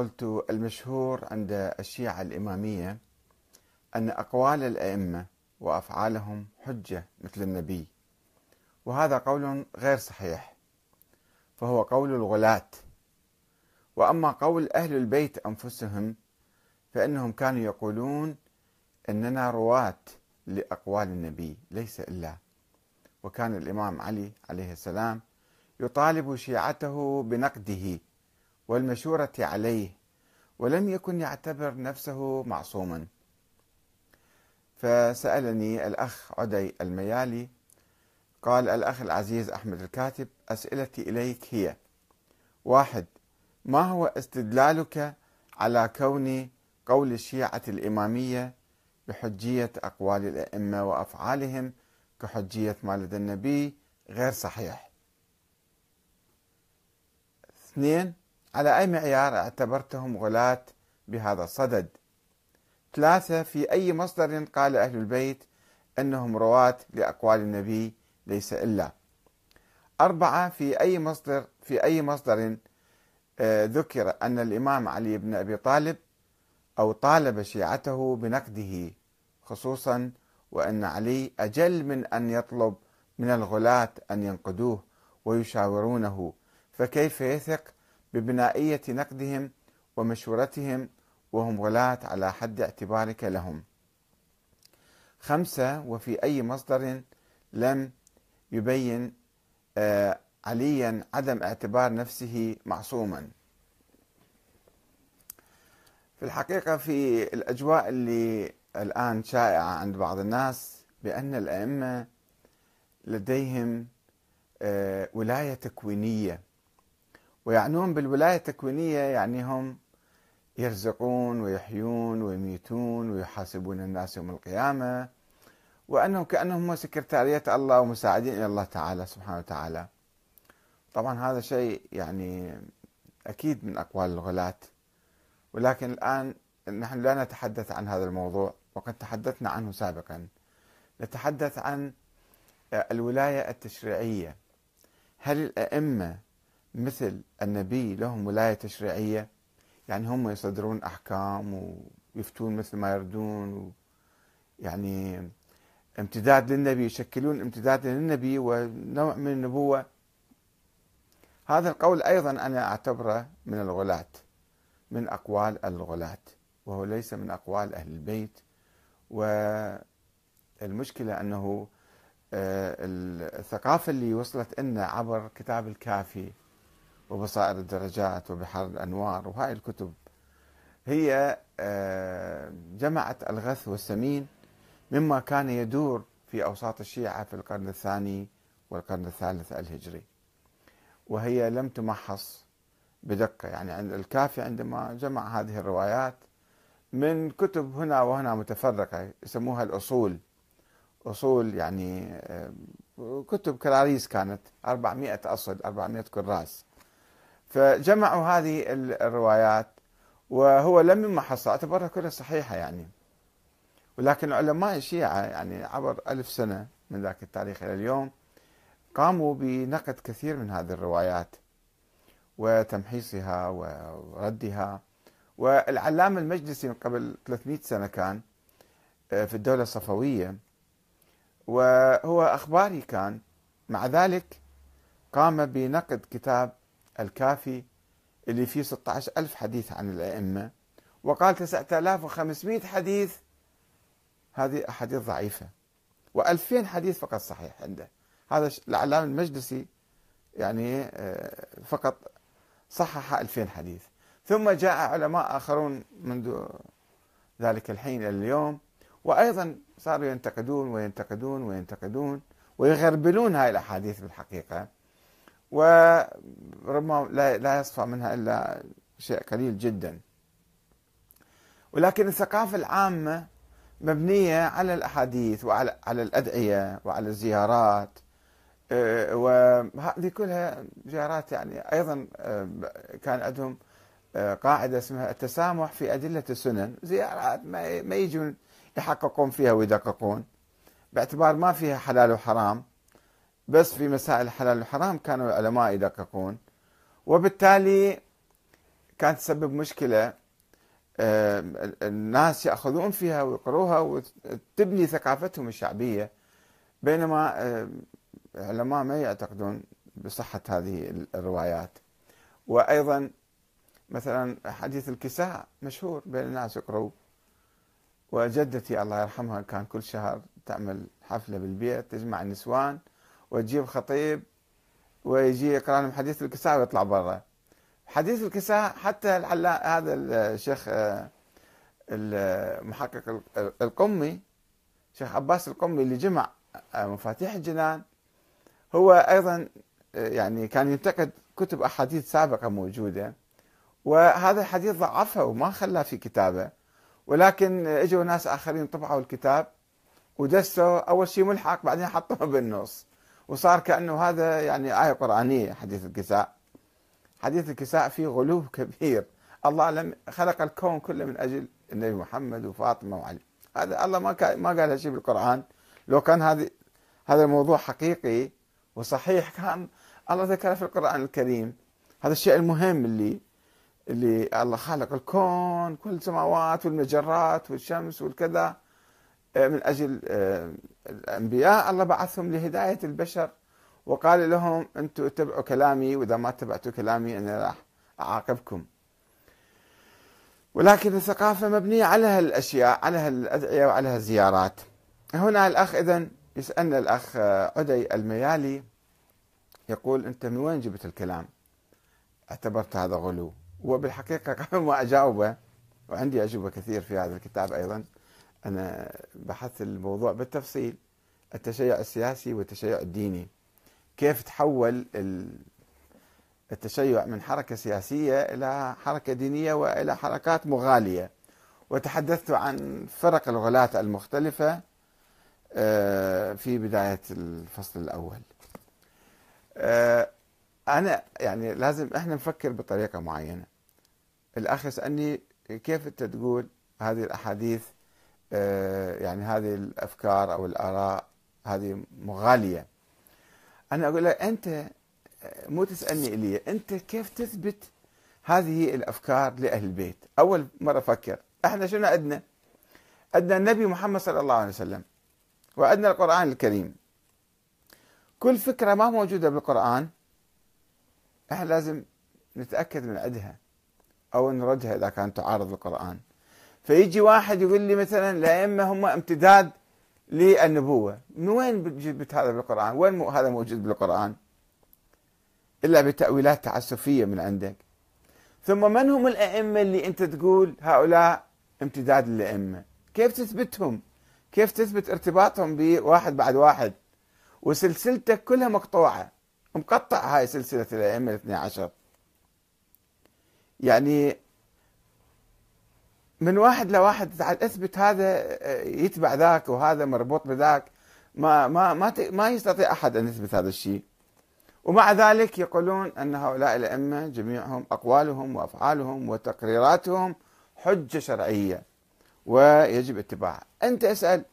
قلت المشهور عند الشيعة الإمامية أن أقوال الأئمة وأفعالهم حجة مثل النبي وهذا قول غير صحيح فهو قول الغلاة. وأما قول أهل البيت أنفسهم فإنهم كانوا يقولون أننا رواة لأقوال النبي ليس إلا. وكان الإمام علي عليه السلام يطالب شيعته بنقده والمشورة عليه ولم يكن يعتبر نفسه معصوما. فسألني الأخ عدي الميالي قال الأخ العزيز أحمد الكاتب أسئلتي إليك هي واحد ما هو استدلالك على كون قول الشيعة الإمامية بحجية أقوال الأئمة وأفعالهم كحجية ما لدى النبي غير صحيح؟ اثنين على أي معيار اعتبرتهم غلاة بهذا الصدد. ثلاثة في أي مصدر قال أهل البيت أنهم رواة لأقوال النبي ليس إلا. أربعة في أي مصدر في أي مصدر آه، ذكر أن الإمام علي بن أبي طالب أو طالب شيعته بنقده خصوصا وأن علي أجل من أن يطلب من الغلاة أن ينقدوه ويشاورونه فكيف يثق ببنائية نقدهم ومشورتهم وهم غلاة على حد اعتبارك لهم. خمسة وفي أي مصدر لم يبين آه، عليا عدم اعتبار نفسه معصوما. في الحقيقة في الأجواء اللي الآن شائعة عند بعض الناس بأن الأئمة لديهم آه، ولاية تكوينية. ويعنون بالولاية التكوينية يعني هم يرزقون ويحيون ويميتون ويحاسبون الناس يوم القيامة وأنهم كأنهم سكرتارية الله ومساعدين إلى الله تعالى سبحانه وتعالى. طبعا هذا شيء يعني أكيد من أقوال الغلاة. ولكن الآن نحن لا نتحدث عن هذا الموضوع وقد تحدثنا عنه سابقا. نتحدث عن الولاية التشريعية. هل الأئمة مثل النبي لهم ولاية تشريعية يعني هم يصدرون أحكام ويفتون مثل ما يردون يعني امتداد للنبي يشكلون امتداد للنبي ونوع من النبوة. هذا القول أيضا أنا أعتبره من الغلاة من أقوال الغلاة وهو ليس من أقوال أهل البيت. والمشكلة أنه آه، الثقافة اللي وصلت لنا عبر كتاب الكافي وبصائر الدرجات وبحر الأنوار وهاي الكتب. هي آه، جمعت الغث والسمين مما كان يدور في أوساط الشيعة في القرن الثاني والقرن الثالث الهجري. وهي لم تمحص بدقة. يعني عند الكافي عندما جمع هذه الروايات من كتب هنا وهنا متفرقة يسموها الأصول. أصول يعني آه، كتب كراريس كانت 400 أصل 400 كراس. فجمعوا هذه الروايات وهو لم يمحص اعتبرها كلها صحيحة يعني. ولكن علماء الشيعة يعني عبر ألف سنة من ذاك التاريخ إلى اليوم قاموا بنقد كثير من هذه الروايات وتمحيصها وردها. والعلامة المجلسي من قبل 300 سنة كان آه، في الدولة الصفوية. وهو أخباري كان مع ذلك قام بنقد كتاب الكافي اللي فيه 16 ألف حديث عن الأئمة وقال 9500 حديث هذه أحاديث ضعيفة و2000 حديث فقط صحيح عنده. هذا العلامة المجلسي يعني آه، فقط صحح 2000 حديث. ثم جاء علماء آخرون منذ ذلك الحين إلى اليوم وأيضا صاروا ينتقدون وينتقدون وينتقدون ويغربلون هاي الأحاديث بالحقيقة. وربما لا يصفى منها إلا شيء قليل جدا. ولكن الثقافة العامة مبنية على الأحاديث وعلى على الأدعية وعلى الزيارات آه، وهذه كلها زيارات يعني أيضا آه، كان عندهم آه، قاعدة اسمها التسامح في أدلة السنن. زيارات ما يجون يحققون فيها ويدققون. باعتبار ما فيها حلال وحرام. بس في مسائل الحلال والحرام كانوا العلماء يدققون. وبالتالي كانت تسبب مشكلة آه، الناس يأخذون فيها ويقروها وتبني ثقافتهم الشعبية. بينما العلماء ما يعتقدون بصحة هذه الروايات. وأيضا مثلا حديث الكساء مشهور بين الناس يقرأوا وجدتي الله يرحمها كان كل شهر تعمل حفلة بالبيت تجمع النسوان وتجيب خطيب ويجي يقرأ لهم حديث الكساء ويطلع برا. حديث الكساء حتى هذا الشيخ المحقق القمي شيخ عباس القمي اللي جمع آه، مفاتيح الجنان هو أيضا آه، يعني كان ينتقد كتب أحاديث سابقة موجودة. وهذا الحديث ضعفه وما خلاه في كتابه. ولكن إجوا ناس آخرين طبعوا الكتاب ودسوا أول شيء ملحق بعدين حطوه بالنص. وصار كأنه هذا يعني آية قرآنية حديث الكساء. حديث الكساء فيه غلو كبير. الله لم خلق الكون كله من أجل النبي محمد وفاطمة وعلي. هذا الله ما ما قال شيء بالقرآن. لو كان هذا هذا الموضوع حقيقي وصحيح كان الله ذكره في القرآن الكريم. هذا الشيء المهم اللي اللي الله خلق الكون كل السماوات والمجرات والشمس والكذا. من أجل آه، الأنبياء الله بعثهم لهداية البشر. وقال لهم أنتم اتبعوا كلامي وإذا ما اتبعتوا كلامي أنا راح أعاقبكم. ولكن الثقافة مبنية على هالأشياء على هالأدعية وعلى هالزيارات. هنا الأخ اذا يسألنا الأخ عدي الميالي يقول أنت من وين جبت الكلام؟ اعتبرت هذا غلو. وبالحقيقة قبل ما أجاوبه وعندي أجوبة كثير في هذا الكتاب أيضا. أنا بحثت الموضوع بالتفصيل التشيع السياسي والتشيع الديني. كيف تحول التشيع من حركة سياسية إلى حركة دينية وإلى حركات مغالية. وتحدثت عن فرق الغلاة المختلفة آه، في بداية الفصل الأول. آه، أنا يعني لازم إحنا نفكر بطريقة معينة. الأخ يسألني كيف أنت تقول هذه الأحاديث يعني هذه الأفكار أو الآراء هذه مغالية. أنا أقول لك أنت مو تسألني الي أنت كيف تثبت هذه الأفكار لأهل البيت؟ أول مرة فكر إحنا شنو عندنا؟ عندنا النبي محمد صلى الله عليه وسلم وعندنا القرآن الكريم. كل فكرة ما موجودة بالقرآن إحنا لازم نتأكد من عدها أو نردها إذا كانت تعارض القران فيجي واحد يقول لي مثلا الأئمة هم امتداد للنبوة. من وين جبت هذا بالقرآن؟ وين هذا موجود بالقرآن؟ إلا بتأويلات تعسفية من عندك. ثم من هم الأئمة اللي أنت تقول هؤلاء امتداد للأئمة؟ كيف تثبتهم؟ كيف تثبت ارتباطهم بواحد بعد واحد؟ وسلسلتك كلها مقطوعة. مقطع هاي سلسلة الأئمة الاثنى عشر. يعني من واحد لواحد تعال اثبت هذا آه، يتبع ذاك وهذا مربوط بذاك ما ما ما ما يستطيع أحد أن يثبت هذا الشيء. ومع ذلك يقولون أن هؤلاء الأئمة جميعهم أقوالهم وأفعالهم وتقريراتهم حجة شرعية ويجب اتباعها. أنت اسأل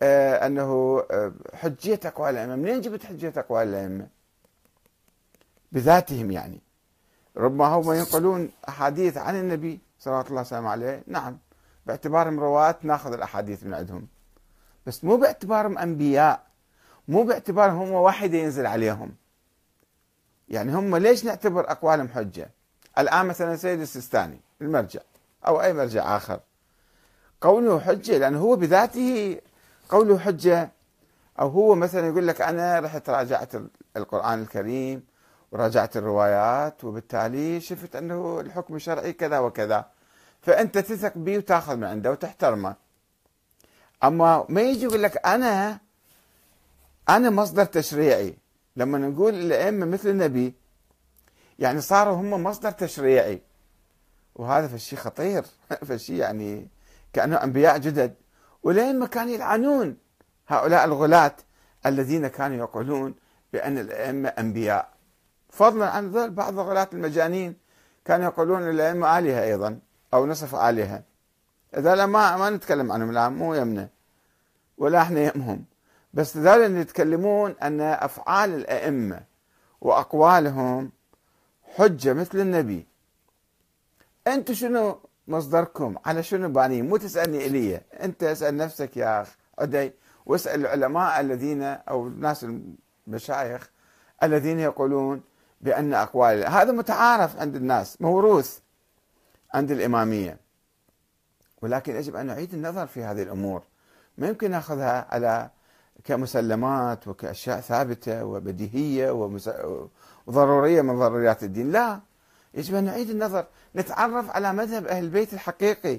آه أنه آه حجية أقوال الأئمة. منين جبت حجية أقوال الأئمة؟ بذاتهم يعني. ربما هم ينقلون أحاديث عن النبي صلوات الله وسلامه عليه. نعم باعتبارهم رواة ناخذ الأحاديث من عندهم. بس مو باعتبارهم أنبياء مو باعتبارهم هم واحد ينزل عليهم. يعني هم ليش نعتبر أقوالهم حجة؟ الآن مثلا سيد السيستاني المرجع أو أي مرجع آخر. قوله حجة لأنه هو بذاته قوله حجة أو هو مثلا يقول لك أنا رحت راجعت القرآن الكريم وراجعت الروايات وبالتالي شفت أنه الحكم الشرعي كذا وكذا. فأنت تثق به وتأخذ من عنده وتحترمه. أما ما يجي يقول لك أنا أنا مصدر تشريعي. لما نقول الأئمة مثل النبي يعني صاروا هم مصدر تشريعي. وهذا فشي خطير. فشي يعني كأنه أنبياء جدد. والأئمة كانوا يلعنون هؤلاء الغلاة الذين كانوا يقولون بأن الأئمة أنبياء. فضلا عن ذلك بعض غلاة المجانين كانوا يقولون الأئمة آلهة أيضا أو نصف آلهة. إذا ما ما نتكلم عنهم الآن مو يمنا ولا إحنا يمهم بس ذلك يتكلمون أن أفعال الأئمة وأقوالهم حجة مثل النبي. أنتم شنو مصدركم؟ على شنو بانين مو تسألني إلي. أنت اسأل نفسك يا أخ عدي واسأل العلماء الذين أو الناس المشايخ الذين يقولون بأن أقوال. هذا متعارف عند الناس موروث عند الإمامية. ولكن يجب أن نعيد النظر في هذه الأمور. ما يمكن نأخذها على كمسلمات وكأشياء ثابتة وبديهية وضرورية من ضروريات الدين. لا يجب أن نعيد النظر نتعرف على مذهب أهل البيت الحقيقي.